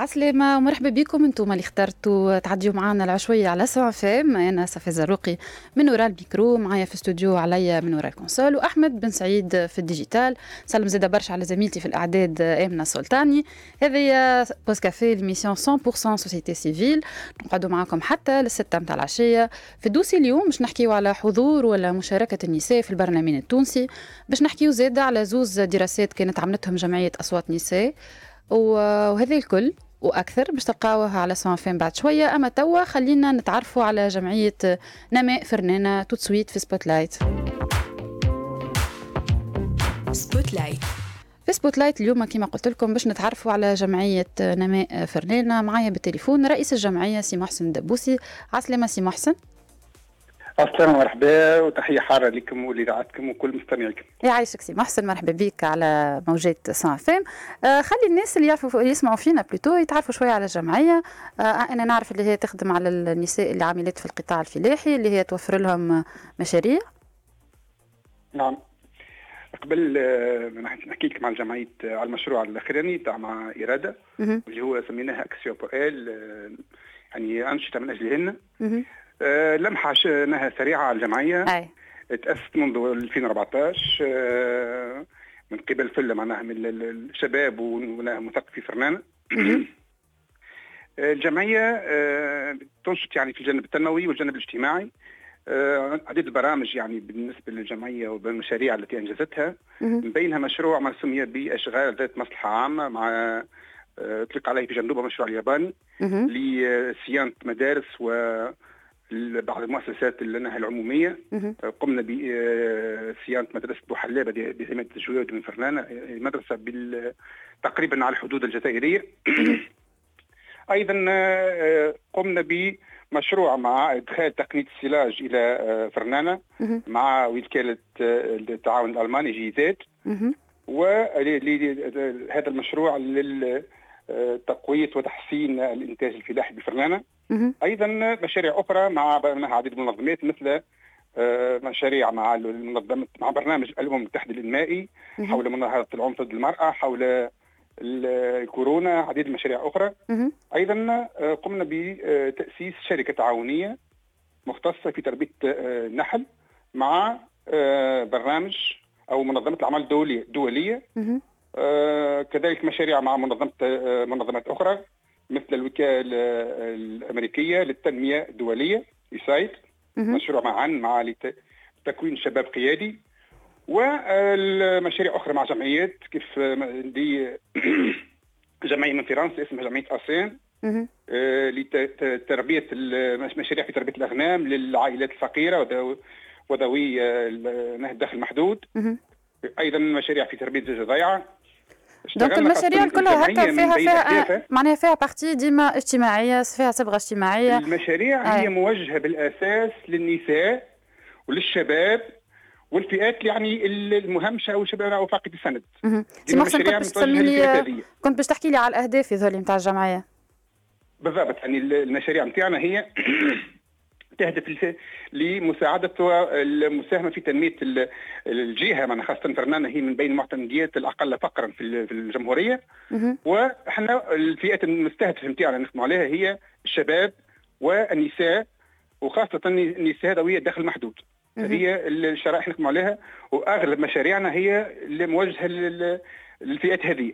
عسلامة ومرحبا بكم أنتم اللي اخترتوا تعديوا معنا العشوية على Sun FM. أنا صفي زروقي من وراء الميكرو معايا في استوديو عليا من وراء ال console وأحمد بن سعيد في ال digital. سلم زيادة برشا على زميلتي في الأعداد آمنة سلطاني. هذه pause café l'émission 100% société civile نقعدوا معاكم حتى للستة متاع العشية. في ال dossier اليوم باش نحكيو على حضور ولا مشاركة النساء في البرلمان التونسي. باش نحكيو زادة على زوز دراسات كانت عملتهم جمعية أصوات نساء. وهذا الكل. وأكثر باش تلقاوها على Sun FM بعد شوية. أما توا خلينا نتعرفوا على جمعية نماء فرنانة tout de suite في spotlight spotlight في spotlight اليوم كما قلت لكم باش نتعرفوا على جمعية نماء فرنانة. معايا بالتليفون رئيس الجمعية سي محسن الدبوسي عسلامة سي محسن. السلام مرحبا وتحية حارة لكم ولإذاعتكم وكل مستمعيكم. يعيشك سي محسن مرحبا بك على موجات Sun FM. آه خلي الناس اللي يعرفوا يسمعوا فينا plutôt يتعرفوا شوية على الجمعية. آه أنا نعرف اللي هي تخدم على النساء اللي عاملات في القطاع الفلاحي اللي هي توفر لهم مشاريع. نعم. قبل آه نحكي لك مع جمعية آه، على المشروع الأخراني تاع مع إرادة اللي هو سميناها actions pour elles آه، يعني أنشطة من أجلهن. آه، لمحة انها سريعة على الجمعية. أي. تاسست منذ 2014 آه، من قبل فله معناها من الشباب ومثقفي فرنانه آه، الجمعية تنشط يعني في الجانب التنموي والجانب الاجتماعي. عديد البرامج يعني بالنسبة للجمعية وبالمشاريع التي أنجزتها. من بينها مشروع ما سمي بأشغال ذات مصلحة عامة مع أطلق عليه في مشروع الياباني لصيانه مدارس و بعض المؤسسات الناحيه العمومية قمنا بصيانه مدرسة بوحلابه بجامعه الجويد من فرنانة مدرسه تقريبا على الحدود الجزائرية. أيضا آه، قمنا بمشروع مع إدخال تقنية السلاج إلى آه، فرنانة مع وكالة آه، التعاون الألماني جي زيد وهذا المشروع للتقويه وتحسين الإنتاج الفلاحي بفرنانة. أيضا مشاريع أخرى مع عديد من المنظمات مثل آه، مشاريع مع المنظمة مع برنامج الامم المتحده الإنمائي حول مناهضة العنف ضد المرأة حول الكورونا عديد المشاريع أخرى. أيضا آه، قمنا بتأسيس شركة تعاونيه مختصة في تربية آه، النحل مع برنامج أو منظمة الأعمال الدولية دولية. كذلك مشاريع مع منظمة منظمات أخرى. مثل الوكالة الأمريكية للتنمية الدولية يسايد مشروع معا مع تكوين شباب قيادي. والمشاريع أخرى مع جمعيات كيف دي جمعية من فرنسا اسمها جمعية أسين آه، لتربية مشاريع في تربية الأغنام للعائلات الفقيرة وذوي الدخل المحدود أيضا مشاريع في تربية الزوجة ضيعة donc المشاريع كلها هكا فيها فيها معناها فيها partie ديما اجتماعية فيها صبغة اجتماعية. المشاريع هي موجهة بالأساس للنساء وللشباب والفئات يعني المهمشة أو شباب أو فاقد السند. سي محسن كنت باش تسمي لي كنت باش تحكي لي على الأهداف هذول نتاع الجمعية. بالضبط يعني المشاريع نتاعنا هي تهدف لمساعدة المساهمة في تنمية الجهة معنا خاصة فرنانا هي من بين المعتمديات الأقل فقرا في الجمهورية. وإحنا الفئات المستهدفة نتاعنا نخدموا عليها هي الشباب والنساء وخاصة النساء ذوي الدخل المحدود. هي الشرائح نخدموا عليها وأغلب مشاريعنا هي اللي موجهة للفئات هذه.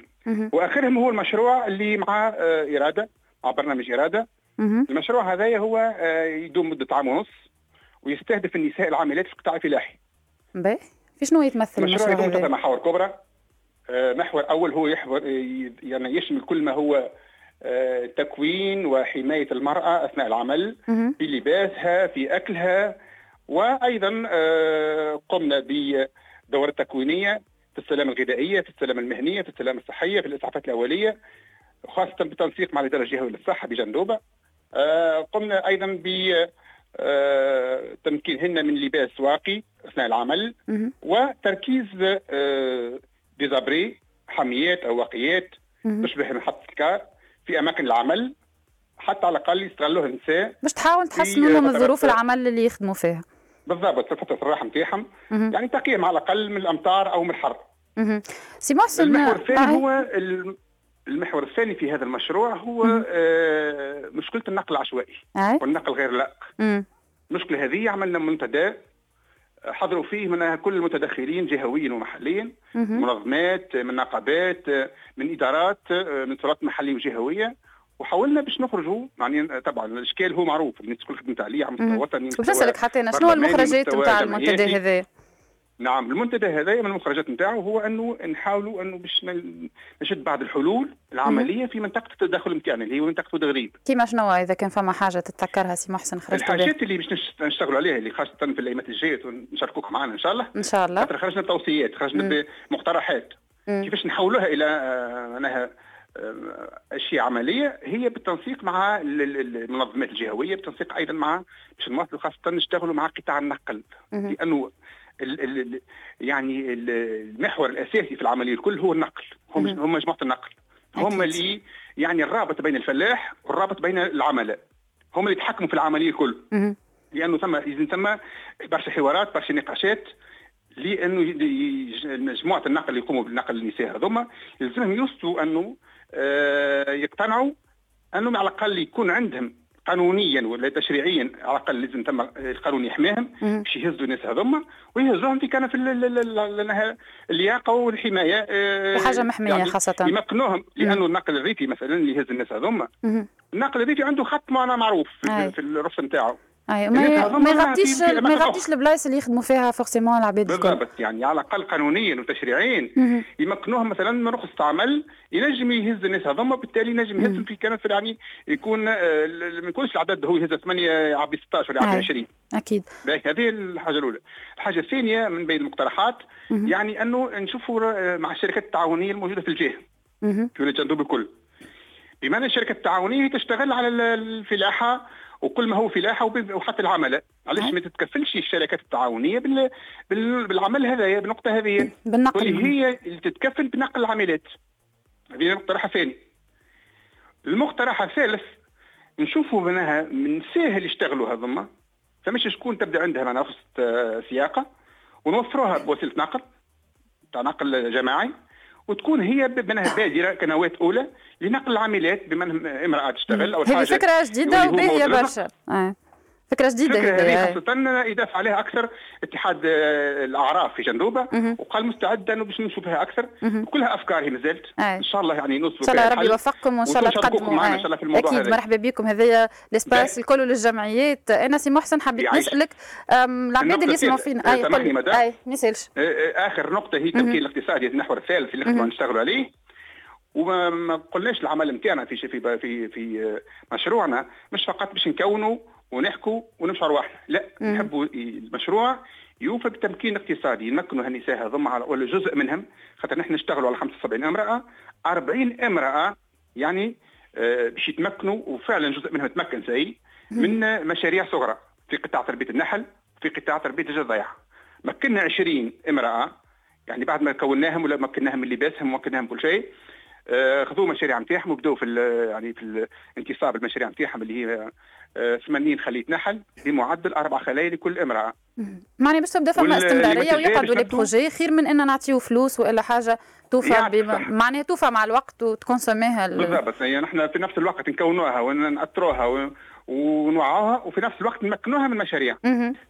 وآخرهم هو المشروع اللي مع آه، إرادة مع برنامج إرادة. المشروع هذا هو آه، يدوم مدة عام ونص ويستهدف النساء العاملات في القطاع الفلاحي. باهي. في شنو يتمثل المشروع يدوم ثلاث محاور كبرى. آه، محور أول هو يحور يعني يشمل كل ما هو آه، تكوين وحماية المرأة أثناء العمل في لباسها في أكلها وأيضا قمنا بدورة تكوينية في السلامة الغذائية في السلامة المهنية في السلامة الصحية في الإسعافات الأولية خاصة بالتنسيق مع الإدارة الجهوية للصحة بجندوبة. آه، قمنا أيضا ب آه، تمكينهن من لباس واقي أثناء العمل وتركيز آه، ديزابري حاميات أو واقيات تشبه محطة الكار في أماكن العمل حتى على الأقل يستغلوها النساء باش تحاول تحسن لهم ظروف العمل اللي يخدموا فيها. بالضبط في فترة الراحة نتاعهم يعني تقيهم على الأقل من الأمطار أو من الحر. سي محسن المحور الثاني هو المحور الثاني في هذا المشروع هو آه مشكلة النقل العشوائي والنقل غير لائق المشكلة هذه عملنا منتدى حضروا فيه من كل المتدخلين جهويا ومحليا منظمات من نقابات من إدارات من سلطات محلية وجهوية. وحاولنا باش نخرجوا يعني طبعا الإشكال هو معروف الناس الكل خدمت عليه على مستوى وطني باش نسالك حتى شنو المخرجات نتاع المنتدى هذا؟ نعم المنتدى هذا من المخرجات نتاعه هو أنه نحاولوا أنه باش نشد بعض الحلول العملية في منطقة التدخل نتاعنا اللي هي منطقة التغريب. كيما شنو؟ إذا كان فما حاجة تتذكرها سي محسن خرجت الحاجات اللي باش نشتغلوا عليها اللي خاصة في الأيامات الجاية ونشاركوكم معنا إن شاء الله. إن شاء الله. خاطر خرجنا بتوصيات خرجنا بمقترحات. كيفاش نحولوها إلى آه، معناها آه، أشياء عملية هي بالتنسيق مع المنظمات الجهوية بالتنسيق أيضا مع باش نواصلوا خاصة نشتغلوا مع قطاع النقل. لأنه ال ال يعني المحور الأساسي في العملية الكل هو النقل. هم هم مجموعه النقل. هم اللي يعني الرابط بين الفلاح والرابط بين العملاء. هم اللي يتحكموا في العملية الكل. لأنه ثم لازم ثم برشا حوارات برشا نقاشات لأنه مجموعه النقل اللي يقوموا بالنقل النساء هذوما يلزمهم يوصلوا أنه آه، يقتنعوا أنهم على الأقل يكون عندهم قانونيا ولا تشريعيا على الاقل لازم تم القانون يحميهم باش يهزوا الناس هذوما ويهزوهم في كان في اللياقة والحماية آه، حاجة محمية يعني خاصة. يمكنوهم لأنه النقل الريفي مثلا اللي يهز الناس هذوما. النقل الريفي عنده خط معروف في, في الرف نتاعو. اي ما ما يغطيش ما يغطيش البلايص اللي يخدموا فيها forcément العباد بالضبط يعني على الأقل قانونيا وتشريعيا. يمكنوهم مثلا من رخصة عمل ينجم يهز الناس. هذوما بالتالي ينجم يهزهم في كانت يعني يكون آه، ما يكونش العدد هو يهز 8 يعبي 16 ولا يعبي 20 أكيد. هذه الحاجة الأولى. الحاجة الثانية من بين المقترحات يعني أنه نشوفوا آه، مع الشركات التعاونية الموجودة في الجهة. في ولايه جندوب الكل ان الشركة التعاونية تشتغل على الفلاحه وكل ما هو فلاحه وحتى العملاء علاش ما تتكفلش الشركات التعاونية بال... بال... بالعمل هذايا بالنقطة هذه بالنقل. واللي هي اللي تتكفل بنقل العملات هذه مقترح ثاني المقترح الثالث نشوفوا منها من ساهل يشتغلوا هذوما فمش شكون تبدأ عندها معناها رخصه سياقة. ونوفروها بوسيلة نقل تاع نقل جماعي. وتكون هي منها بادرة كنوات أولى لنقل العاملات بما امرأة تشتغل أو هذه فكرة جديدة وباهية برشا آه. فكرة جديدة هذه خاصة يدافع عليها أكثر اتحاد آه، الأعراف في جندوبة وقال مستعد انه باش نشوفها أكثر. وكلها أفكار هي مازالت إن شاء الله يعني نوصلوا إن شاء الله ربي يوفقكم وإن شاء الله تقدموا. معنا ان شاء الله في الموضوع أكيد مرحبا بكم. هذايا الاسباس الكل للجمعيات أنا سي محسن حبيت نسألك العباد اللي يسمعوا فينا. أي قل أي ما يسألش. آه، آه، آخر نقطة هي التمكين الاقتصادي المحور الثالث اللي نشتغلوا عليه. وما قلناش العمل نتاعنا في في في في مشروعنا. مش فقط باش نكونوا ونحكوا ونمشوا رواحنا لا نحبوا المشروع يوفى بالتمكين الاقتصادي يمكنوا هالنساء هذوما ولا جزء منهم. خاطر نحن نشتغلوا على 75 امرأة. 40 امرأة يعني آه، باش يتمكنوا وفعلا جزء منهم تمكن سي من مشاريع صغرى. في قطاع تربية النحل في قطاع تربية الجذايع مكنا 20 امرأة. يعني بعد ما كوناهم ولا مكناهم من لباسهم ومكناهم كل شيء خذوا المشاريع نتاعهم وبداوا في يعني في الانتصاب المشاريع نتاعهم اللي هي 80 خليه نحل بمعدل أربع خلايا لكل امرأة. معناها باش تبدأ فما استمرارية ويقعدوا لي بروجي خير من إن نعطيو فلوس وإلا حاجة توفى يعني معناها توفى مع الوقت وتكونسوميها بالضبط هي نحن في نفس الوقت نكونوها ونأثروها. ونوعوها وفي نفس الوقت نمكنوها من مشاريع.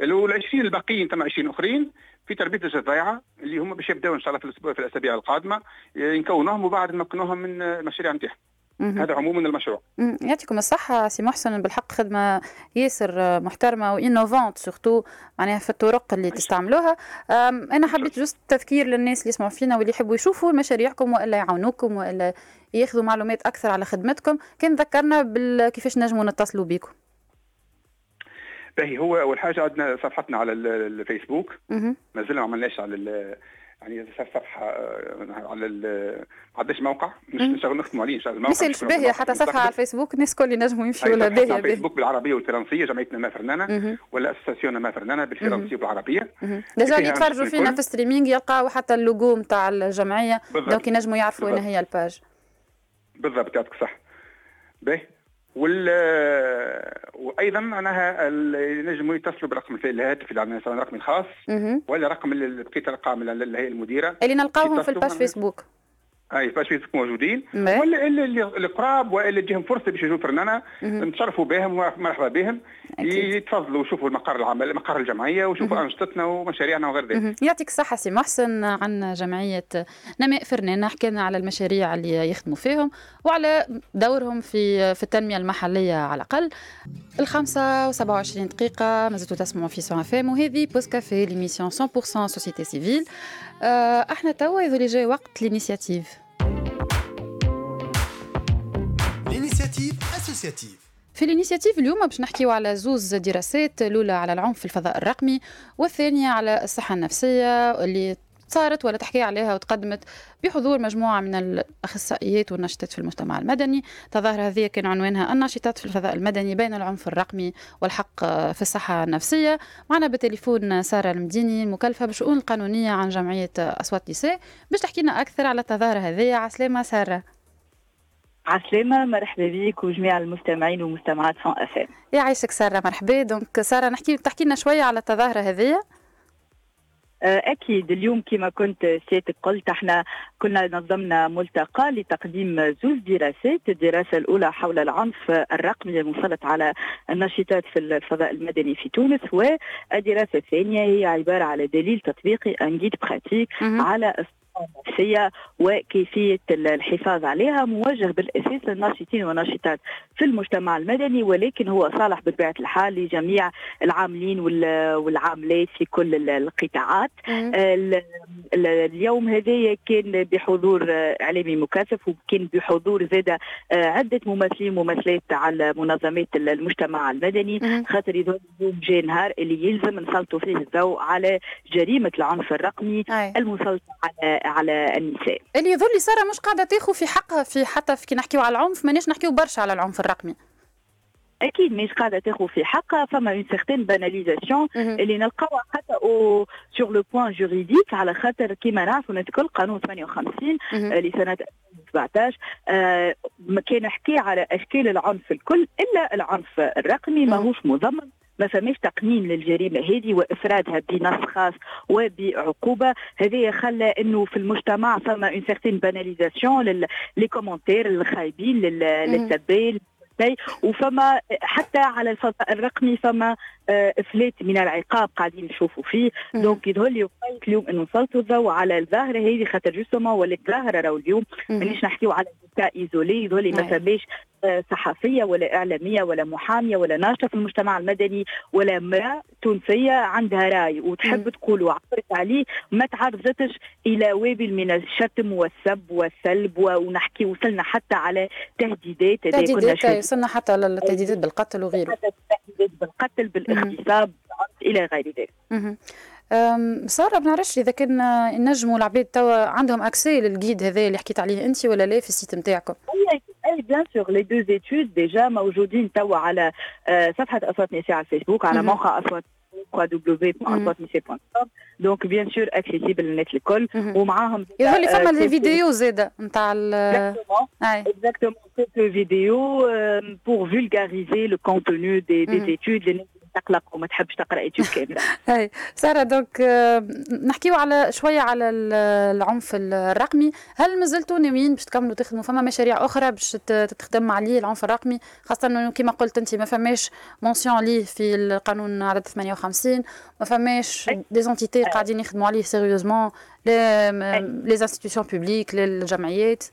ال 20 الباقيين ثم 20 أخرين في تربية الجذايعه اللي هم باش يبداو إن شاء الله في الأسبوع في الأسابيع القادمة نكونوهم وبعد نمكنوهم من المشاريع نتاعهم. هذا عموما المشروع. يعطيكم الصحة سي محسن بالحق خدمة ياسر محترمة و innovante surtout معناها في الطرق اللي تستعملوها. أنا حبيت juste تذكير للناس اللي يسمعوا فينا واللي يحبوا يشوفوا مشاريعكم وإلا يعاونوكم وإلا ياخذوا معلومات أكثر على خدمتكم. كان ذكرنا كيفاش نجموا نتصلوا بكم باهي هو أول حاجة عندنا صفحتنا على الفيسبوك. ما زلنا ما عملناش على يعني صفحة آه، على ما عندناش موقع؟ مش نشتغل نخدموا عليه نشتغل الموقع مش باهيه حتى صفحة على الفيسبوك الناس الكل ينجموا يمشيوا لها باهيه الفيسبوك بالعربية والفرنسية جمعية نماء فرنانا ولا association نماء فرنانا بالفرنسية وبالعربية. déjà اللي يتفرجوا فينا في streaming يلقاو حتى اللوجو نتاع الجمعية donc ينجموا يعرفوا وين هي ال page. بالضبط يعطيك صح باهي. وال وأيضا معناها ينجموا يتصلوا برقم الهاتف اللي عندنا رقمي الخاص ولا رقم بقيه الأرقام الهيئه المديرة. اللي نلقاوهم في ال page Facebook. اي page Facebook موجودين ولا اللي القراب واللي تجيهم فرصة باش يجوا فرنانا نتشرفوا بهم ومرحبا بهم يتفضلوا يشوفوا المقر العمل مقر الجمعية ويشوفوا أنشطتنا ومشاريعنا وغير ذلك. يعطيك الصحة سي محسن عن جمعية نماء فرنانا حكينا على المشاريع اللي يخدموا فيهم وعلى دورهم في في التنمية المحلية على الأقل. الخمسة و27 دقيقة ما زلتوا تسمعوا في سون إم وهذه pause café l'émission 100% société civile. أحنا توا يظل جاي وقت l'initiative. associative في l'initiative اليوم باش نحكيو على زوز دراسات الأولى على العنف في الفضاء الرقمي والثانية على الصحة النفسية اللي صارت ولا تحكي عليها وتقدمت بحضور مجموعة من الأخصائيات والناشطات في المجتمع المدني. تظاهرة هذه كان عنوانها الناشطات في الفضاء المدني بين العنف الرقمي والحق في الصحة النفسية. معنا بالتليفون سارة المديني المكلفة بالشؤون القانونية عن جمعية أصوات نساء باش تحكي لنا أكثر على التظاهرة هذه. عسلامة سارة. عسلامة مرحبا بك وجميع المستمعين ومستمعات سون اف ام. يعيشك سارة مرحبا. donc سارة نحكي تحكي لنا شوية على التظاهرة هذه؟ آه، أكيد. اليوم كما كنت سيادتك قلت إحنا كنا نظمنا ملتقى لتقديم زوج دراسات. الدراسة الأولى حول العنف الرقمي المسلط على الناشطات في الفضاء المدني في تونس والدراسة الثانية هي عبارة على دليل تطبيقي ان جيد براتيك على النفسية وكيفية الحفاظ عليها موجه بالأساس للناشطين والناشطات في المجتمع المدني ولكن هو صالح بطبيعة الحال لجميع العاملين والعاملات في كل القطاعات. اليوم هذايا كان بحضور إعلامي مكثف وكان بحضور زادة عدة ممثلين وممثلات على منظمات المجتمع المدني. خاطر اليوم جاء نهار اللي يلزم نسلطوا فيه الضوء على جريمة العنف الرقمي. المسلطة على على النساء. اللي يظهر لي سارة مش قاعدة تاخذ في حقها في حتى في كي نحكيو على العنف ماناش نحكيو برشا على العنف الرقمي. أكيد مش قاعدة تاخذ في حقها فما une certaine banalisation اللي نلقاوها حتى أو sur le point juridique على خاطر كيما نعرفوا نتاع القانون 58 لسنة 2017 آه كان يحكي على أشكال العنف الكل إلا العنف الرقمي ماهوش مضمن. ما فماش تقنين للجريمة هذه وإفرادها بنص خاص وبعقوبة. هذا خلى إنه في المجتمع فما une certaine banalisation les commentaires الخايبين للسبان وفما حتى على الفضاء الرقمي فما افلات من العقاب قاعدين نشوفوا فيه. donc يظهر لي وقت اليوم انه نسلطوا الضوء على الظاهرة. هذه خاطر justement ولات ظاهره راهو اليوم. مانيش نحكيو على isolé. يظهر لي ما فماش صحفية ولا إعلامية ولا محامية ولا ناشطة في المجتمع المدني ولا امرأة تونسية عندها رأي وتحب تقول وعبرت عليه. ما تعرضتش إلى وابل من الشتم والسب والثلب ونحكي وصلنا حتى على تهديدات. تهديدات وصلنا حتى للتهديدات بالقتل وغيره. بالقتل بالاغتصاب إلى غير ذلك. سارة بنعرفش إذا كان نجموا العباد توا عندهم accès للجيد هذا اللي حكيت عليه أنت ولا لا في ال site نتاعكم؟ أي bien sûr les deux études déjà موجودين توا على آه، صفحة أصوات نساء على الفيسبوك على موقع أصوات www.aswatnisa.com donc bien sûr accessibles للناس الكل. ومعاهم يظهر لي فما les vidéos زادة نتاع اكزاكتومون سيت فيديو بور فولغاريزي لو كونتوني دي دي ايتود تقلق وما تحبش تقرأ étude كاملة. هاي سارة donc آه، نحكيو على شوية على العنف الرقمي. هل ما زلتوا ناويين باش تكملوا تخدموا فما مشاريع أخرى باش تخدم عليه العنف الرقمي؟ خاصة إنه كما قلت أنت ما فماش mention ليه في القانون عدد 58 ما فماش des entités قاعدين يخدموا عليه sérieusement les institutions publiques الجمعيات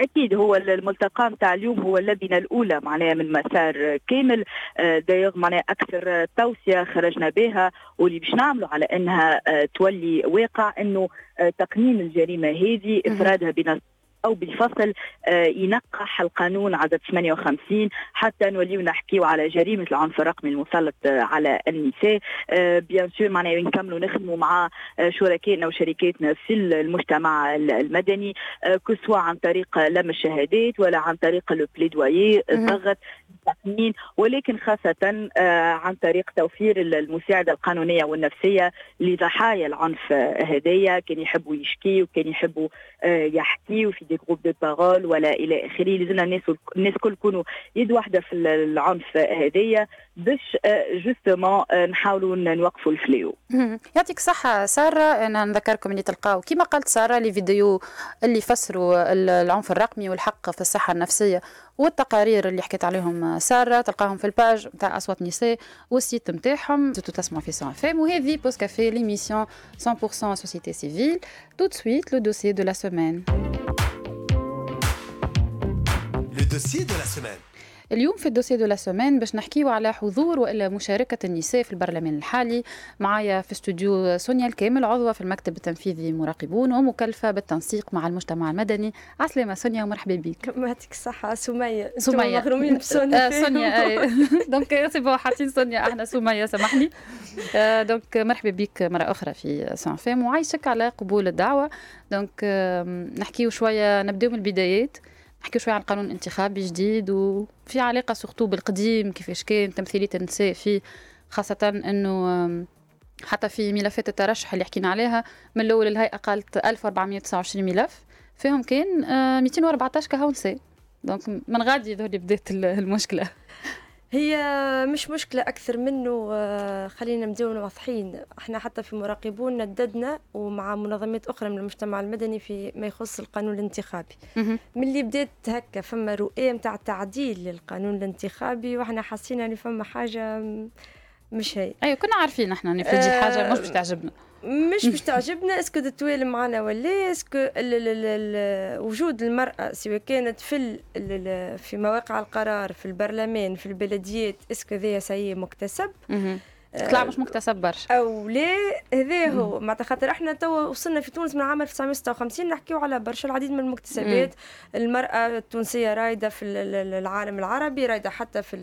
أكيد هو الملتقى نتاع اليوم هو اللبنة الأولى معناها من مسار كامل. آه، دايوغ معناها أكثر توصية خرجنا بها واللي باش نعملوا على إنها آه، تولي واقع إنه آه، تقنين الجريمة هذه إفرادها بنص أو بفصل آه، ينقح القانون عدد 58 حتى نوليو نحكيو على جريمة العنف الرقمي المسلط آه، على النساء. bien sûr معناها نكملوا نخدموا مع آه، شركائنا وشريكاتنا في المجتمع المدني سوا عن طريق لم الشهادات ولا عن طريق le plaidoyer الضغط المثقفين ولكن خاصة عن طريق توفير المساعدة القانونية والنفسية لضحايا العنف هذايا كان يحبوا يشكي وكان يحبوا يحكي في des groupes de parole ولا إلى آخره. لازمنا الناس الناس الكل يكونوا يد واحدة في العنف هذايا باش justement نحاولوا نوقفوا ال fléau يعطيك صحة سارة. أنا نذكركم اللي تلقاو. كما قالت سارة les vidéos اللي يفسروا العنف الرقمي والحق في الصحة النفسية. والتقارير اللي حكيت عليهم سارة تلقاهم في ال page نتاع أصوات نساء وال site نتاعهم تسمعوا في سون اف ام وهذه pause café l'émission 100% société civile tout de suite le dossier de la semaine. Le dossier de la semaine. اليوم في ال dossier de la semaine باش نحكيو على حضور وإلا مشاركة النساء في البرلمان الحالي. معايا في استوديو سونيا الكامل عضوة في المكتب التنفيذي مراقبون ومكلفة بالتنسيق مع المجتمع المدني. عسلامة سونيا ومرحبا بك. يعطيك الصحة سمية. سمية. مغرومين بسونيا آه سونيا donc c'est bon حاطين سونيا. إحنا سمية سامحني. donc مرحبا بك مرة أخرى في سون اف ام ويعيشك على قبول الدعوة. donc نحكيو شوية نبداو من البدايات. نحكي شوية على قانون انتخابي جديد وفي علاقة surtout بالقديم كيفاش كان تمثيليه النساء فيه خاصة إنه حتى في ملفات الترشح اللي حكينا عليها من الأول الهيئة قالت 1429 ملف فيهم كان 214 كهو نساء donc من غادي يظهر لي بدات المشكلة. هي مش مشكلة أكثر منه آه، خلينا نبداو واضحين. إحنا حتى في مراقبون نددنا ومع منظمات أخرى من المجتمع المدني في ما يخص القانون الانتخابي. من اللي بدات هكا فما رؤية متاع تعديل للقانون الانتخابي وإحنا حاسين يعني فما حاجة مش هي. أيوه كنا عارفين إحنا إن في حاجة مش باش تعجبنا. مش باش تعجبنا. est-ce que تتوالى معنا ولا est-ce que وجود المرأة سواء كانت في في مواقع القرار في البرلمان في البلديات est-ce que ذي c'est مكتسب؟ طلع مش مكتسب برشا. أو لا هذا هو. معناتها خاطر إحنا توا وصلنا في تونس من عام 1956 نحكيو على برشا العديد من المكتسبات. المرأة التونسية رايدة في العالم العربي رايدة حتى في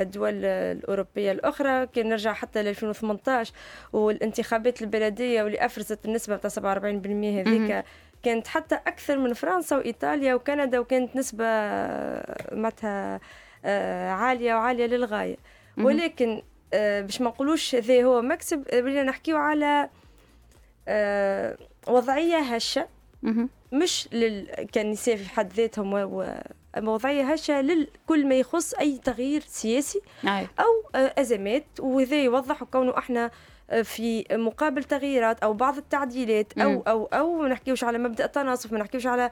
الدول الأوروبية الأخرى. كان نرجع حتى ل 2018 والانتخابات البلدية واللي أفرزت النسبة بتاع 47% هذيك كانت حتى أكثر من فرنسا وإيطاليا وكندا وكانت نسبة معناتها آه، عالية وعالية للغاية. ولكن آه، باش ما نقولوش هذا هو مكسب بدنا نحكيو على آه، وضعية هشة. مش لل... كنساء في حد ذاتهم و... وضعية هشة لكل ما يخص أي تغيير سياسي أي. أو أزمات وهذا يوضح كونه إحنا في مقابل تغييرات أو بعض التعديلات أو. أو أو ما نحكيوش على مبدأ التناصف ما نحكيوش على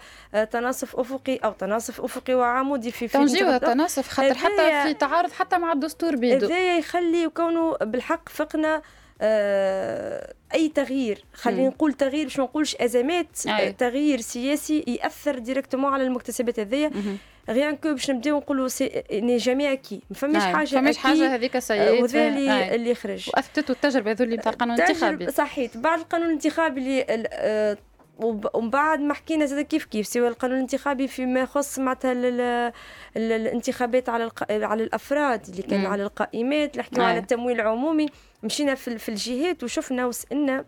تناصف أفقي أو تناصف أفقي وعمودي في في توجيه تناصف خاطر حتى في تعارض حتى مع الدستور بيدو هذا يخلي كونه بالحق فقنا آه أي تغيير. خلينا نقول تغيير باش ما نقولش أزمات أي. تغيير سياسي يأثر ديريكتومون على المكتسبات هذيا. غيان كو باش نبداو نقولوا ني جامي اكي ما فماش حاجة فماش حاجة هذيك سيئه وذا اللي, اللي خرج واثبتته التجربة هذول نتاع القانون الانتخابي صحيح. بعد القانون الانتخابي اللي آه، ومن بعد ما حكينا زاد كيف كيف سوى القانون الانتخابي فيما يخص معناتها الانتخابات على على الأفراد اللي كان على القائمات اللي على التمويل العمومي. مشينا في, في الجهات وشفنا وسالنا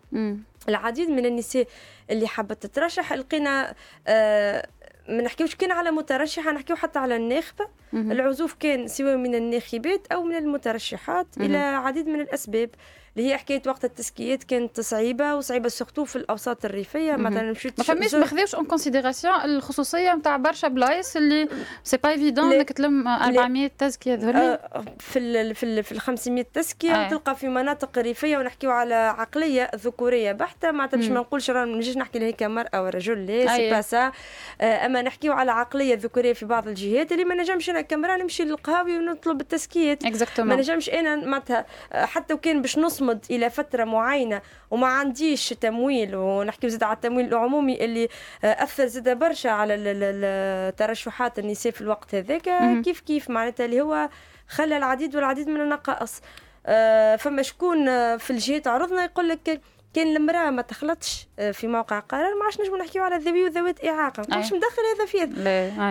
العديد من النساء اللي حابة تترشح. لقينا آه ما نحكيوش كان على مترشحة نحكيو حتى على الناخبة. العزوف كان سواء من الناخبات أو من المترشحات إلى عديد من الأسباب. اللي هي حكاية وقت التزكيات كانت صعيبة وصعيبة surtout في الأوساط الريفية. مثلا مشيت ما فماش ما خذاوش en considération الخصوصية نتاع برشا بلايص اللي c'est pas évident إنك تلم 400 تزكيه ذولي آه في ال في ال في ال 500 تزكيه آه. تلقى في مناطق ريفية ونحكيو على عقلية ذكورية بحتة. معناتها باش ما نقولش ما نجيش نحكي هيك مرأة ورجل لا c'est pas ça أما نحكيو على عقلية ذكورية في بعض الجهات اللي ما نجمش أنا كامرأة نمشي للقهاوي ونطلب التزكيات ما نجمش أنا معناتها حتى وكان باش نص نصمد إلى فترة معينة وما عنديش تمويل ونحكي زاد على التمويل العمومي اللي آه، أثر زاد برشا على الترشحات النساء في الوقت هذاك. كيف كيف معناتها اللي هو خلى العديد والعديد من النقائص. آه، فما شكون في الجهات عرضنا يقول لك كان المرأة ما تخلطش آه، في موقع قرار ما عادش نجمو نحكيو على ذوي وذوات إعاقة. ما مدخل هذا فيه.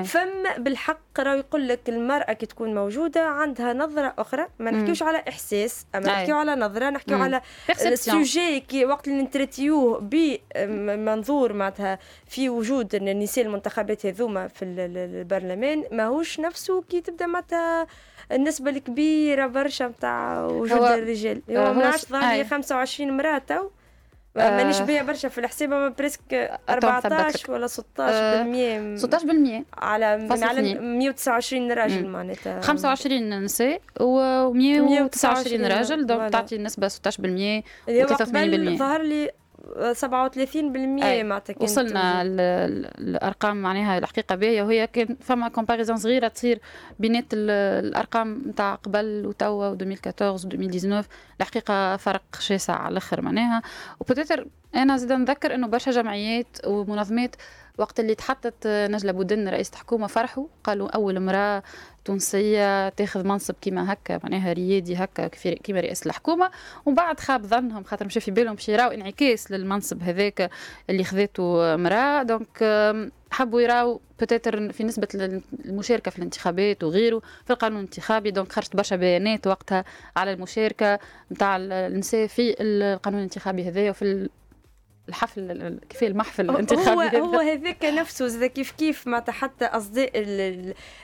فما بالحق راه يقول لك المرأة كي تكون موجودة عندها نظرة أخرى ما نحكيوش على إحساس أما نحكيو على نظرة نحكيو على السوجي كي وقت اللي نتريتيوه بمنظور معناتها في وجود النساء المنتخبات هذوما في البرلمان ماهوش نفسه كي تبدأ معناتها النسبة الكبيرة برشا نتاع وجود الرجال. هو ما ظهر 25 مرأة تو مانيش بيا برشا في الحساب اما presque 14 ولا 16% 16% على على 129 راجل معناتها. 25 نساء و 129 راجل. donc تعطي النسبة 16% و 83% ظهر لي 37% معناتها وصلنا الأرقام معناها الحقيقة باهيه وهي كان فما comparaison صغيرة تصير بينات الأرقام نتاع قبل وتوا و2014 و2019. الحقيقة فرق شاسع على الآخر معناها. و peut-être أنا زيد نذكر إنه برشا جمعيات ومنظمات وقت اللي تحطت نجلة بودن رئيسة حكومة فرحوا قالوا أول امرأة تونسية تاخذ منصب كيما هكا معناها ريادي هكا كيما رئاسة الحكومة. ومن بعد خاب ظنهم خاطر مشى في بالهم باش يراو انعكاس للمنصب هذاك اللي خذته امرأة donc حبوا يراو peut-être في نسبة المشاركة في الانتخابات وغيره في القانون الانتخابي. donc خرجت برشا بيانات وقتها على المشاركة نتاع النساء في القانون الانتخابي هذايا وفي الحفل كيف المحفل الانتخابي هو هو هذاك نفسه زي كيف كيف معناتها حتى اصداء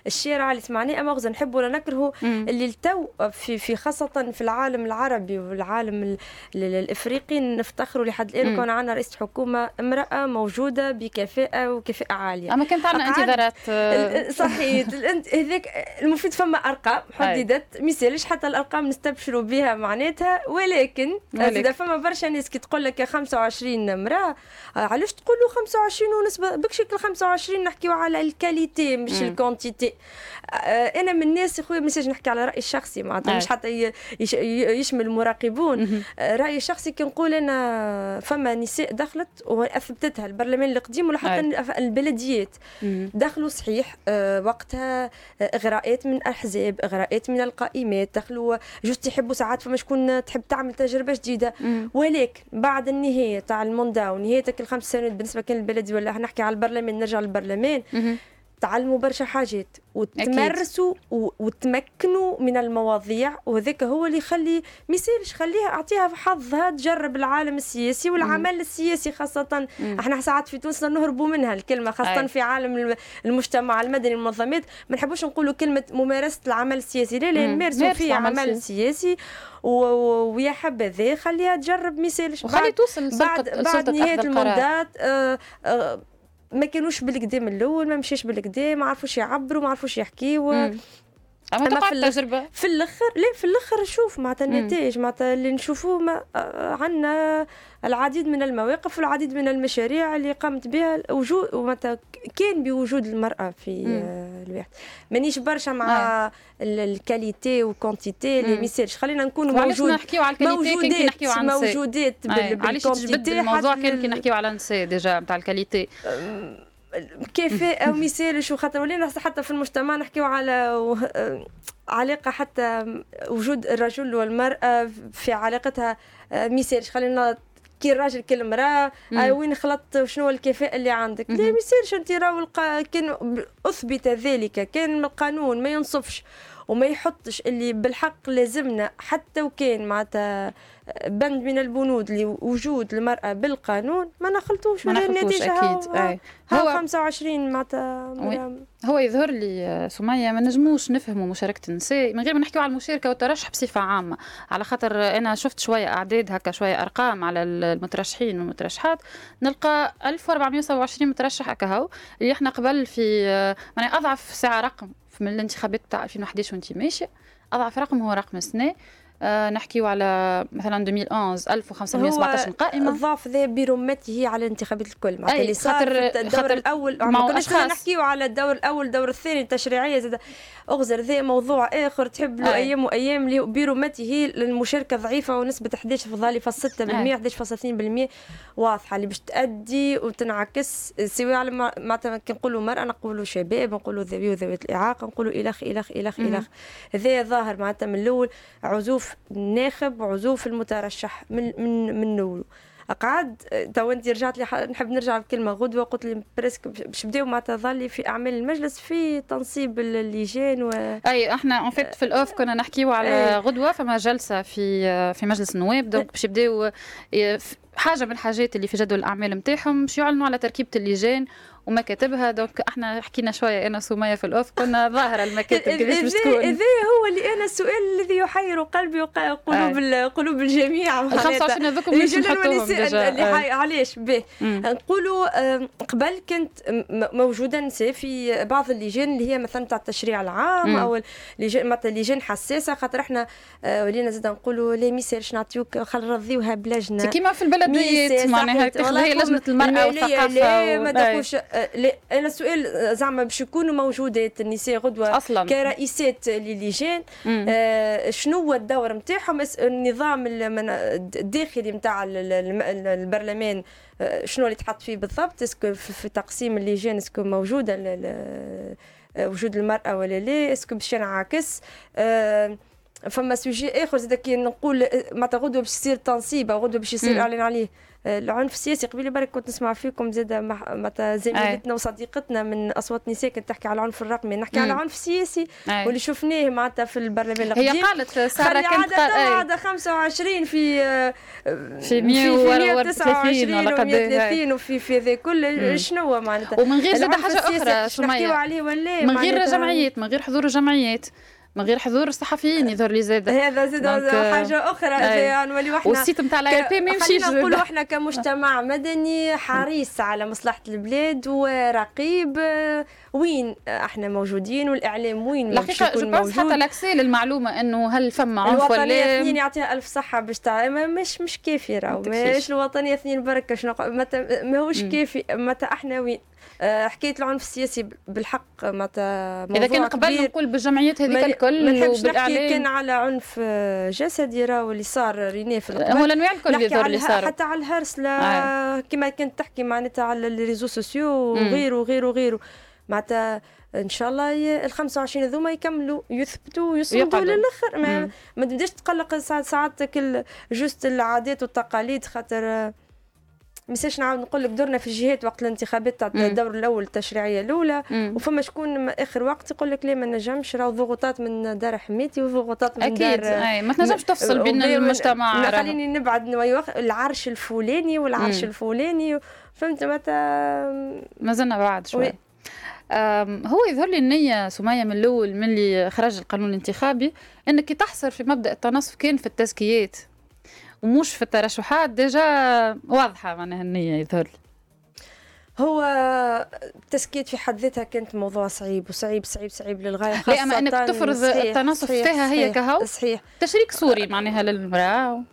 الشارع اللي سمعناه أما نحب ولا نكرهه اللي التو في في خاصة في العالم العربي والعالم الإفريقي نفتخروا لحد الآن. كون عندنا رئيسة حكومة امرأة موجودة بكفاءة وكفاءة عالية. أما كانت عندنا انتظارات آه، صحيح. هذاك المفيد فما أرقام حددت. ما يسالش حتى الأرقام نستبشروا بها معناتها. ولكن, ولكن. فما برشا ناس كي تقول لك 25 امراه آه، علاش تقولوا 25 ونسبة؟ بك شكل 25 نحكيو على الكاليتي مش الكونتيتي أنا من الناس خويا مش نحكي على رايي الشخصي معناتها مش حتى يشمل المراقبون. آه، رايي الشخصي كي نقول أنا فما نساء دخلت وأثبتتها البرلمان القديم ولا حتى البلديات دخلوا صحيح وقتها إغراءات من الأحزاب إغراءات من القائمات دخلوا جوست يحبوا ساعات فما شكون تحب تعمل تجربة جديدة. ولكن بعد النهاية تاع الموندا ونهايتك الخمس سنوات بالنسبة كان البلدي ولا نحكي على البرلمان نرجع للبرلمان. تعلموا برشا حاجات وتمارسوا وتمكنوا من المواضيع وهذاك هو اللي يخلي ما يصيرش خليها أعطيها حظها تجرب العالم السياسي والعمل السياسي خاصة. مم. إحنا ساعات في تونس نهربوا منها الكلمة خاصة أي. في عالم المجتمع المدني المنظمات. ما نحبوش نقولوا كلمة ممارسة العمل السياسي لا لا نمارسوا فيه عمل سياسي. ويا حبذا خليها تجرب ما يصيرش وخلي توصل بعد بعد نهاية المندات آه آه ما كانوش بالكدا من الأول ما مشيش بالكدا ما عرفوش يعبروا ما عرفوش يحكيوا. أما في التجربه في الآخر لا في الأخر شوف معناتها النتائج معناتها اللي نشوفوه ما آه، عندنا العديد من المواقف والعديد من المشاريع اللي قامت بها وجود معناتها كان بوجود المرأة في آه، الواحد. مانيش برشا مع آه. الكاليتي والكونتيتي اللي ما يصيرش خلينا نكونوا موجود نحكيو على الكاليتي؟ كي نحكيو على موجودات علاش الموضوع؟ كان كي نحكيو على النساء ديجا نتاع الكاليتي. كفاءة ومثال شو خاطر ولينا حتى في المجتمع نحكيو على علاقة حتى وجود الرجل والمرأة في علاقتها آه، مثال. خلينا كي الراجل كي المرأة آه وين خلطت شنو الكفاءه اللي عندك. لا ما يصيرش أنت راهو كان أثبت ذلك كان القانون ما ينصفش وما يحطش اللي بالحق لازمنا حتى وكان معناتها بند من البنود لوجود المرأة بالقانون ما نخلطوش ولا النتيجة أكيد أي. هو 25 معناتها هو يظهر لي سمية ما نجموش نفهموا مشاركة النساء من غير ما نحكيو على المشاركة والترشح بصفة عامة. على خاطر أنا شفت شوية أعداد هكا شوية أرقام على المترشحين والمترشحات نلقى 1427 مترشح هكا هو اللي إحنا قبل في يعني أضعف ساعة رقم من الانتخابات تاع 2011 وانت ماشية. أضعف رقم هو رقم السنة آه نحكيو على مثلا 2011 1517 قائمة. الضعف ذا برمته على الانتخابات الكل. معناتها اللي صار الدور الأول ما كناش نحكيو على الدور الأول الدور الثاني التشريعية زاد. أغزر ذا موضوع آخر تحب له أيام وأيام. اللي برمته المشاركه ضعيفة ونسبة 11 في ظالي 6% 11.2% واضحة اللي باش تأدي وتنعكس سواء على معناتها كي نقولوا مرأة نقولوا شباب نقولوا ذوي وذوات الإعاقة نقولوا إلخ إلخ إلخ إلخ. هذا ظاهر معناتها من الأول عزوف الناخب وعزوف المترشح من من من نولو. قعد تو انت رجعت لي نحب نرجع الكلمة غدوة قلت لي بريسك باش بداو معناتها ظلي في أعمال المجلس في تنصيب اللجان و أي إحنا اون فيت في الأوف كنا نحكيو على غدوة فما جلسة في في مجلس النواب دونك باش يبداو حاجة من الحاجات اللي في جدول الأعمال نتاعهم باش يعلنوا على تركيبة اللجان ومكاتبها دونك إحنا حكينا شوية أنا سميه في الأوف كنا ظاهرة المكاتب كيفاش باش تكون. هذا هو اللي أنا السؤال الذي يحير قلبي وقلوب آه. قلوب الجميع. ال 25 هذوك مش اللي علاش به. نقولوا قبل كنت موجوده نساء في بعض اللجان اللي هي مثلا تاع التشريع العام مم. أو اللجان مثلا لجان حساسة خاطر إحنا آه، ولينا زاد نقولوا لا ميسالش نعطيوك خل نرضيوها بلجنة. كيما في البلديات معناها هي لجنة المرأة والثقافة ما تقولش أنا السؤال زعما باش يكونوا موجودات النساء غدوة أصلا. كرئيسات للجان آه شنو هو الدور نتاعهم النظام الداخلي نتاع البرلمان آه شنو اللي تحط فيه بالضبط؟ est-ce que في تقسيم اللجان est-ce que موجودة وجود المرأة ولا لا؟ est-ce que باش ينعكس آه فما sujet آخر زاد كي نقول معناتها غدوه باش يصير تنصيب أو غدوة باش يصير إعلان عليه. العنف السياسي. قبيلة برك كنت نسمع فيكم زاد معناتها زميلتنا وصديقتنا من أصوات نساء كانت تحكي على العنف الرقمي. نحكي على العنف السياسي واللي شفناه معناتها في البرلمان القديم. هي قالت سارة كانت قاعدة 25 في في 130 ولا 130 وفي في ذا كل شنو معناتها؟ ومن غير زاد حاجة أخرى شو عليه ولا من غير جمعيات من غير حضور الجمعيات. من غير حضور الصحفيين يظهر لي زاد هذا زاد حاجة أخرى نولي وحنا وال site نتاع l'ARP ما يمشيش نقولوا إحنا كمجتمع مدني حريص على مصلحة البلاد ورقيب وين إحنا موجودين والإعلام وين الحقيقة جو حتى l'accès للمعلومة إنه هل فما عنف ولا الوطنية اثنين يعطيها ألف صحة باش مش مش كافي راهو. مش الوطنية اثنين بركة شنو ماهوش كافي. متى إحنا وين؟ آه، حكاية العنف السياسي بالحق متى إذا كان قبل نقول بالجمعيات هذيك الكل ما نحبش نحكي كان على عنف جسدي راهو اللي صار رينيه في القبل هو الانواع الكل اللي صار. حتى على الهرس آه. كما كنت تحكي معناتها على ال réseaux sociaux وغيره وغيره وغيره. معناتها إن شاء الله ال 25 هذوما يكملوا يثبتوا ويصمدوا للآخر. ما, ما تبداش تقلق ساعات ساعات جوست العادات والتقاليد خاطر ميساش نعاود نقول لك دورنا في الجهات وقت الانتخابات تاع الدور الأول التشريعية الأولى. وفما شكون آخر وقت يقول لك لا ما نجمش راهو ضغوطات من دار حميتي وضغوطات من أكيد. دار أكيد ما تنجمش تفصل بين المجتمع. خليني نبعد العرش الفلاني والعرش مم. الفلاني. فهمت؟ متى ما زلنا بعد شوي. هو يظهر لي النية سمية من الأول من اللي خرج القانون الانتخابي أنك تحصر في مبدأ التنصف كان في التزكيات ومش في الترشحات déjà واضحة معناها النية يظهر لي. هو التزكيات في حد ذاتها كانت موضوع صعيب وصعيب صعيب صعيب للغاية خاصه اما انك تفرض التنصف فيها هي كهو صحيح. تشريك صوري معناها للمرأة.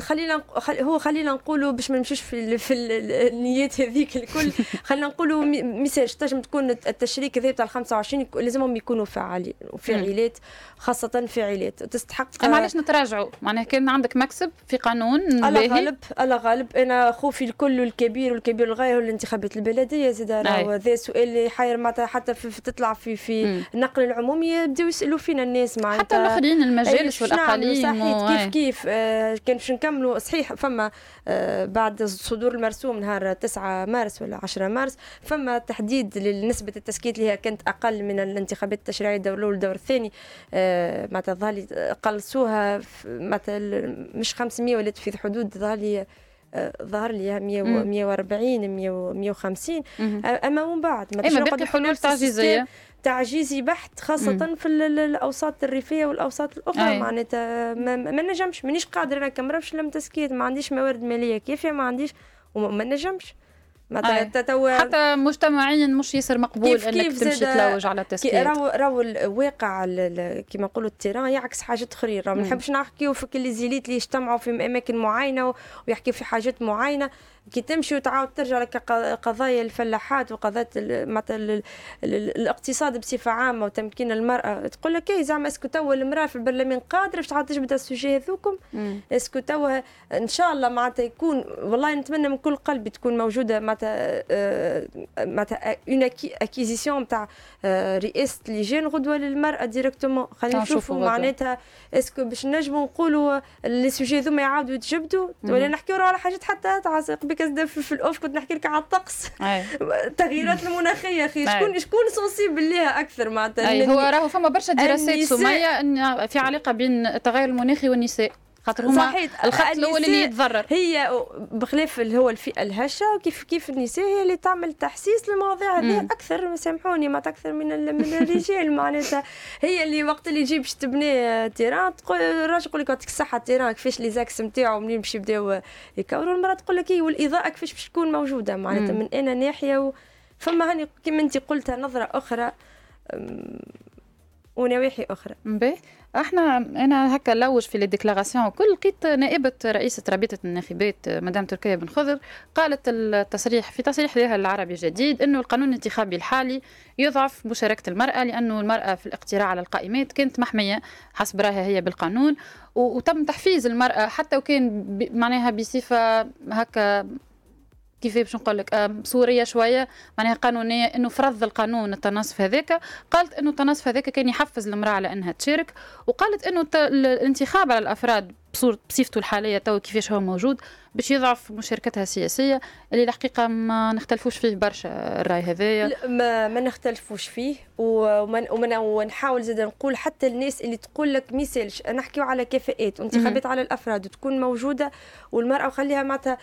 خلينا هو خلينا نقولوا باش ما نمشيش في في النيات هذيك الكل. خلينا نقولوا message تنجم تكون التشريك هذا تاع 25 لازمهم يكونوا فعالين وفاعلات خاصة فاعلات تستحق معليش نتراجعوا. معناها كان عندك مكسب في قانون الله غالب الله غالب. أنا خوفي الكل والكبير والكبير الغاية هو الانتخابات البلدية زاد هذا سؤال اللي يحير معناتها حتى في, في تطلع في في النقل العمومي يبداو يسألوا فينا الناس معناتها. حتى الأخرين المجالس والأقاليم كيف كيف؟ آه كان باش نكملوا. صحيح فما آه بعد صدور المرسوم نهار 9 مارس ولا 10 مارس فما تحديد لنسبة التسكيت اللي هي كانت أقل من الانتخابات التشريعية الدور الأول والدور الثاني آه معناتها ظهر قلصوها معناتها مش 500 ولات في حدود ظهر ظهر لي 140 150 أما من بعد ما باقي حلول تعجيزيه تعجيزي بحت خاصة مم. في الأوساط الريفية والأوساط الأخرى. معناتها ما, ما نجمش مانيش قادرة أنا كمرفش لم تسكيت ما عنديش موارد مالية كافية ما عنديش وما نجمش. معناتها حتى مجتمعيا مش ياسر مقبول كيف إنك كيف تمشي تلوج على التسكيت راهو راهو الواقع كيما نقولوا ال terrain يعكس حاجات أخرين. راهو ما نحبش نحكيو في كل les élites اللي يجتمعوا في أماكن معينة ويحكيو في حاجات معينة. كي تمشي وتعاود ترجع لك قضايا الفلاحات وقضايا الاقتصاد بصفة عامة وتمكين المرأة تقول لك اي زعما est-ce que توا المرأة في البرلمان قادرة باش تعاود تجبد ال sujet هذوكم؟ est-ce que توا إن شاء الله معناتها يكون والله نتمنى من كل قلبي تكون موجودة معناتها معناتها une acquisition نتاع رئاسه لجان غدوة للمرأة directement خلينا نشوفوا معناتها est-ce que باش نجموا نقولوا les sujets ذوما يعاودوا يتجبدوا ولا نحكيو على حاجات حتى تاع بك في ال off كنت نحكي لك على الطقس. التغييرات المناخية أخي شكون شكون sensible ليها أكثر معناتها؟ هو راهو فما برشا دراسات سمية في علاقة بين التغير المناخي والنساء. خاطر هما صحيح الخط الأول اللي يتضرر. هي بخلاف اللي هو الفئة الهشة كيف كيف النساء هي اللي تعمل تحسيس للمواضيع هذه أكثر سامحوني ما أكثر من من الرجال معناتها. هي اللي وقت اللي يجي باش تبني terrain تقول الراجل يقول لك يعطيك الصحه terrain كيفاش les axes نتاعو منين باش يبداو يكوروا؟ المرأة تقول لك والإضاءة كيفاش باش تكون موجودة؟ معناتها من أنا ناحية و... فما هاني كما انت قلتها نظرة أخرى ونواحي أخرى. إحنا أنا هكا نلوج في ال déclarations وكل لقيت نائبة رئيسة رابطة الناخبات مدام تركيا بن خضر قالت التصريح في تصريح لها العربي الجديد إنه القانون الانتخابي الحالي يضعف مشاركة المرأة لأنه المرأة في الاقتراع على القائمات كانت محمية حسب رأيها هي بالقانون وتم تحفيز المرأة حتى وكان معناها بصفة هكا كيف باش نقول لك صوريه شوية معناها قانونية إنه فرض القانون التناصف هذاك. قالت إنه التناصف هذاك كان يحفز المرأة على إنها تشارك وقالت إنه الانتخاب على الأفراد بصفته الحالية تو كيفاش هو موجود باش يضعف مشاركتها السياسية اللي الحقيقة ما نختلفوش فيه برشا الرأي هذايا. ما, ما نختلفوش فيه ومن ونحاول زاد نقول حتى الناس اللي تقول لك ميسالش نحكيو على كفاءات وانتخابات على الأفراد وتكون موجودة والمرأة وخليها معناتها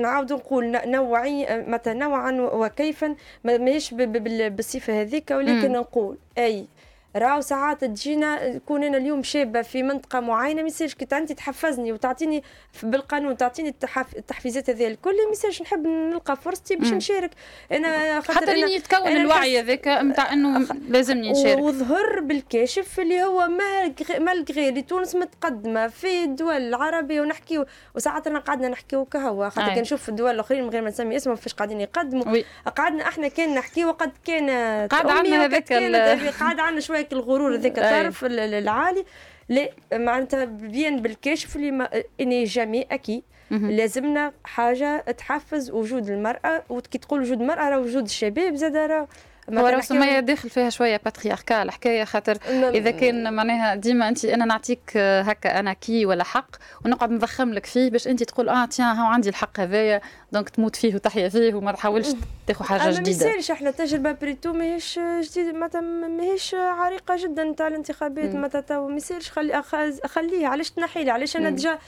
نعاود نقول نوعي معناتها نوعا وكيفا ماهيش بالصفة هذيك ولكن نقول أي راهو ساعات تجينا يكون أنا اليوم شابة في منطقة معينة ما يصيرش كي انت تحفزني وتعطيني بالقانون تعطيني التحف... التحفيزات هذه الكل ما يصيرش نحب نلقى فرصتي باش نشارك. أنا حتى لين يتكون الوعي هذاك نتاع إنه. لازمني نشارك. وظهر بالكاشف اللي هو مالغري اللي تونس متقدمة في الدول العربية ونحكي وساعات أنا قعدنا نحكيو كهو خاطر كي نشوف الدول الأخرين من غير ما نسمي اسمهم فاش قاعدين يقدموا. قعدنا إحنا كان نحكي وقد كان قعد عندنا هذاك قعد عندنا شوية هذاك الغرور هذاك الطرف العالي. لا معناتها بين بالكشف اللي ما إني jamais أكيد. لازمنا حاجة تحفز وجود المرأة وكي تقول وجود المراه راه وجود الشباب زاد راه هو راه سمية داخل فيها شوية patriarcal حكاية خاطر إذا كان معناها ديما انت أنا نعطيك هكا أنا كي ولا حق ونقعد نضخم لك فيه باش انت تقول آه tiens هاو عندي الحق هذايا donc تموت فيه وتحيا فيه وما تحاولش تاخذ حاجة جديده ما يصيرش إحنا تجربة بريتو ماهيش جديدة معناتها ماهيش عريقة جدا تاع الانتخابات معناتها ما يصيرش خلي خليه علاش تنحي لي؟ علاش أنا déjà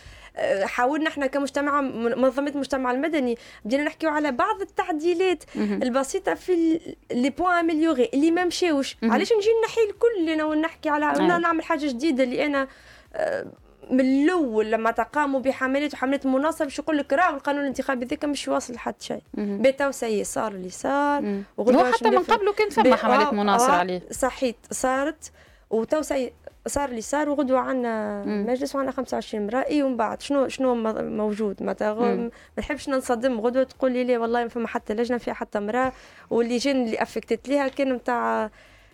حاولنا إحنا كمجتمع منظمة المجتمع المدني بدينا نحكيو على بعض التعديلات البسيطة في les points à améliorer اللي ما مشاوش علاش نجي نحي الكل أنا ونحكي على نعمل حاجة جديدة؟ اللي أنا آه، من الأول لما تقاموا بحملات وحملات مناصفه باش يقول لك راه القانون الانتخابي ذاك مش واصل لحد شيء. بيتا وسي صار اللي صار. وهو حتى من قبله كان فما حملات مناصره آه عليه. صحيت صارت. وتو صار اللي صار وغدوة عندنا مجلس وعندنا 25 مرائي ومن بعد شنو شنو موجود؟ ما نحبش ننصدم غدوة تقول لي لا والله ما فما حتى لجنة فيها حتى مراه واللجان اللي افكتت ليها كان نتاع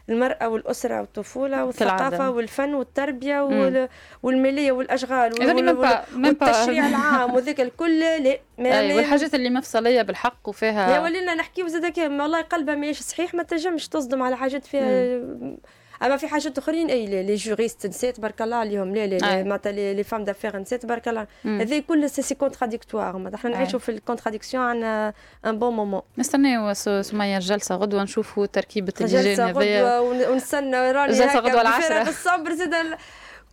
المرأة والأسرة والطفولة والثقافة والفن والتربية والمالية والأشغال والتشريع العام وذاك الكل. لا أي والحاجات اللي مفصلية بالحق وفيها يا ولينا نحكيو زاد والله قلبها ماهيش صحيح ما تنجمش تصدم على حاجات فيها مم. اما في حاجات اخرين اي les juristes نسيت تبارك الله عليهم لا لا معناتها les femmes d'affaires نسيت تبارك الله هذا كل c'est contradictoire معناتها إحنا نعيشوا في ال contradiction عندنا un bon moment نستناو سمية الجلسة غدوة نشوفوا تركيبة اللجان هذايا ونستنى راني جلسة غدوة العشرة بالصبر زاد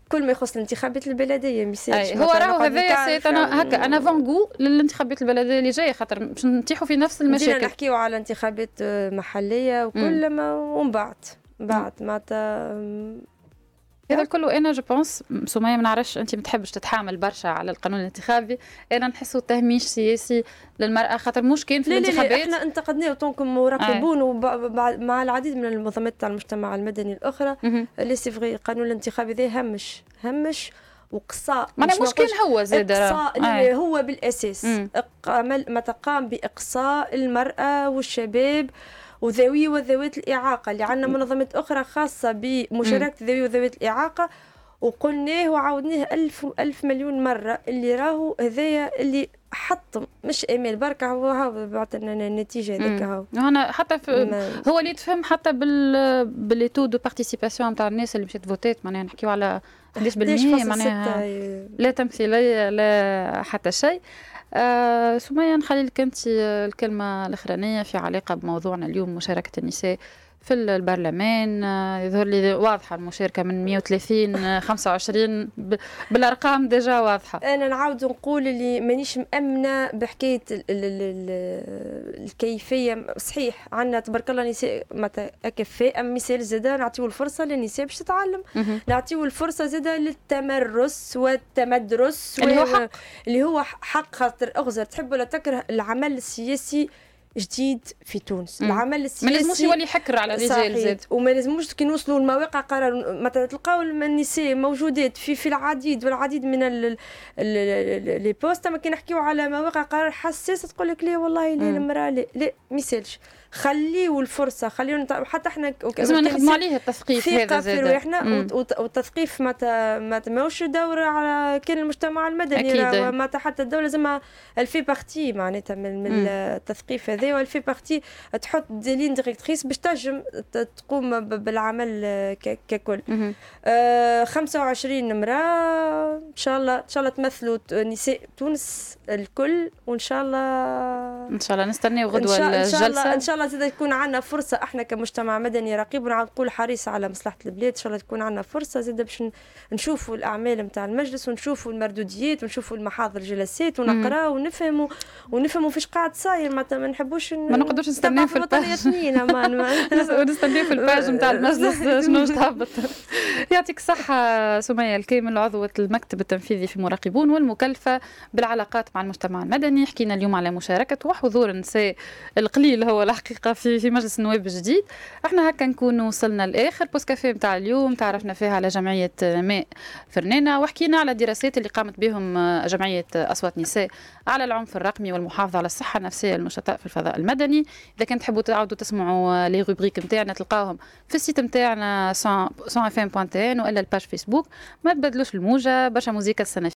كل ما يخص الانتخابات البلديه ميسالش هو راهو هذايا أنا هكا أنا فانغو للانتخابات البلديه اللي جاية خاطر باش نطيحوا في نفس المشاكل نحكيو على انتخابات محليه وكل ما ومن بعد بعد معناتها هذا كله أنا je pense سمية ما نعرفش أنت ما تحبش تتحامل برشا على القانون الانتخابي. أنا نحسه تهميش سياسي للمرأة خاطر مش كان في الانتخابات لا لا إحنا انتقدناه طونكم مراقبون مع العديد من المنظمات تاع المجتمع المدني الأخرى. اللي سي فغي القانون الانتخابي ذا همش همش وقصاء معناها مش كان هو زاد إقصاء آه. هو بالأساس. ما تقام بإقصاء المرأة والشباب وذوي وذوات الإعاقة اللي عندنا منظمات أخرى خاصة بمشاركة ذوي وذوات الإعاقة وقلناه وعاودناه ألف ألف مليون مرة اللي راهو هذايا اللي حط مش إيميل بركة هو هو بعت النتيجه هذيك هو. هنا حتى في هو اللي يتفهم حتى بال باللي taux de participation تاع الناس اللي مشات فوتيت معناها نحكيو على قداش بالمية معناها لا تمثيليه لا حتى شيء. آه سمية نخلي لك انت الكلمة الأخرانية في علاقة بموضوعنا اليوم مشاركة النساء. في البرلمان آه، يظهر لي واضحة المشاركة من 130 25 بالأرقام ديجا واضحة. أنا نعاود نقول اللي مانيش مأمنة بحكاية الكيفية. صحيح عندنا تبارك الله نساء معناتها كفاءه مثال زاده نعطيو الفرصة للنساء باش تتعلم. نعطيو الفرصة زاده للتمرس والتمدرس اللي هو حق. اللي هو حق خاطر أغزر تحب ولا تكره العمل السياسي جديد في تونس. مم. العمل السياسي ما لازموش يولي حكر على الرجال زاد. وما لازموش كي نوصلوا لمواقع قرار مثلا تلقاو النساء موجودات في في العديد والعديد من les postes أما كي نحكيو على مواقع قرار حساسة تقول لك لا والله لا المرأة لا لا ما يسألش. خليوا الفرصة خليوا حتى إحنا لازم نخدموا عليه التثقيف هذا زاد في رواحنا والتثقيف ما ماهوش دوره على كان المجتمع المدني معناتها حتى الدولة لازم elle fait partie معناتها من, من التثقيف هذا وelle fait partie تحط des lignes directrices باش تنجم تقوم بالعمل ككل. آه 25 امرأة إن شاء الله إن شاء الله تمثلوا نساء تونس الكل وإن شاء الله إن شاء الله نستناو غدوة الجلسه إن شاء الله الله زاد تكون عندنا فرصة إحنا كمجتمع مدني رقيب ونعاود نقول حريص على مصلحة البلاد إن شاء الله تكون عندنا فرصة زاد باش نشوفوا الأعمال نتاع المجلس ونشوفوا المردوديات ونشوفوا المحاضر الجلسات ونقراو ونفهموا ونفهموا فيش قاعد صاير. معناتها ما نحبوش ما نقدرش نستناو في الباج ونستناو في الباج نتاع المجلس شنو تهبط. يعطيك الصحة سمية الكامل عضوة المكتب التنفيذي في مراقبون والمكلفة بالعلاقات مع المجتمع المدني. حكينا اليوم على مشاركة وحضور النساء القليل هو الحقيقة في في مجلس النواب الجديد. إحنا هكا نكون وصلنا لآخر بوسكافيه نتاع اليوم تعرفنا فيها على جمعية ماء فرنانة وحكينا على الدراسات اللي قامت بهم جمعية أصوات نساء على العنف الرقمي والمحافظة على الصحة النفسية للنشطاء في الفضاء المدني. إذا كنت تحبوا تعاودوا تسمعوا les rubriques نتاعنا تلقاوهم في ال site نتاعنا 100 FM وإلا ال page Facebook ما تبدلوش الموجة برشا موزيكا السنة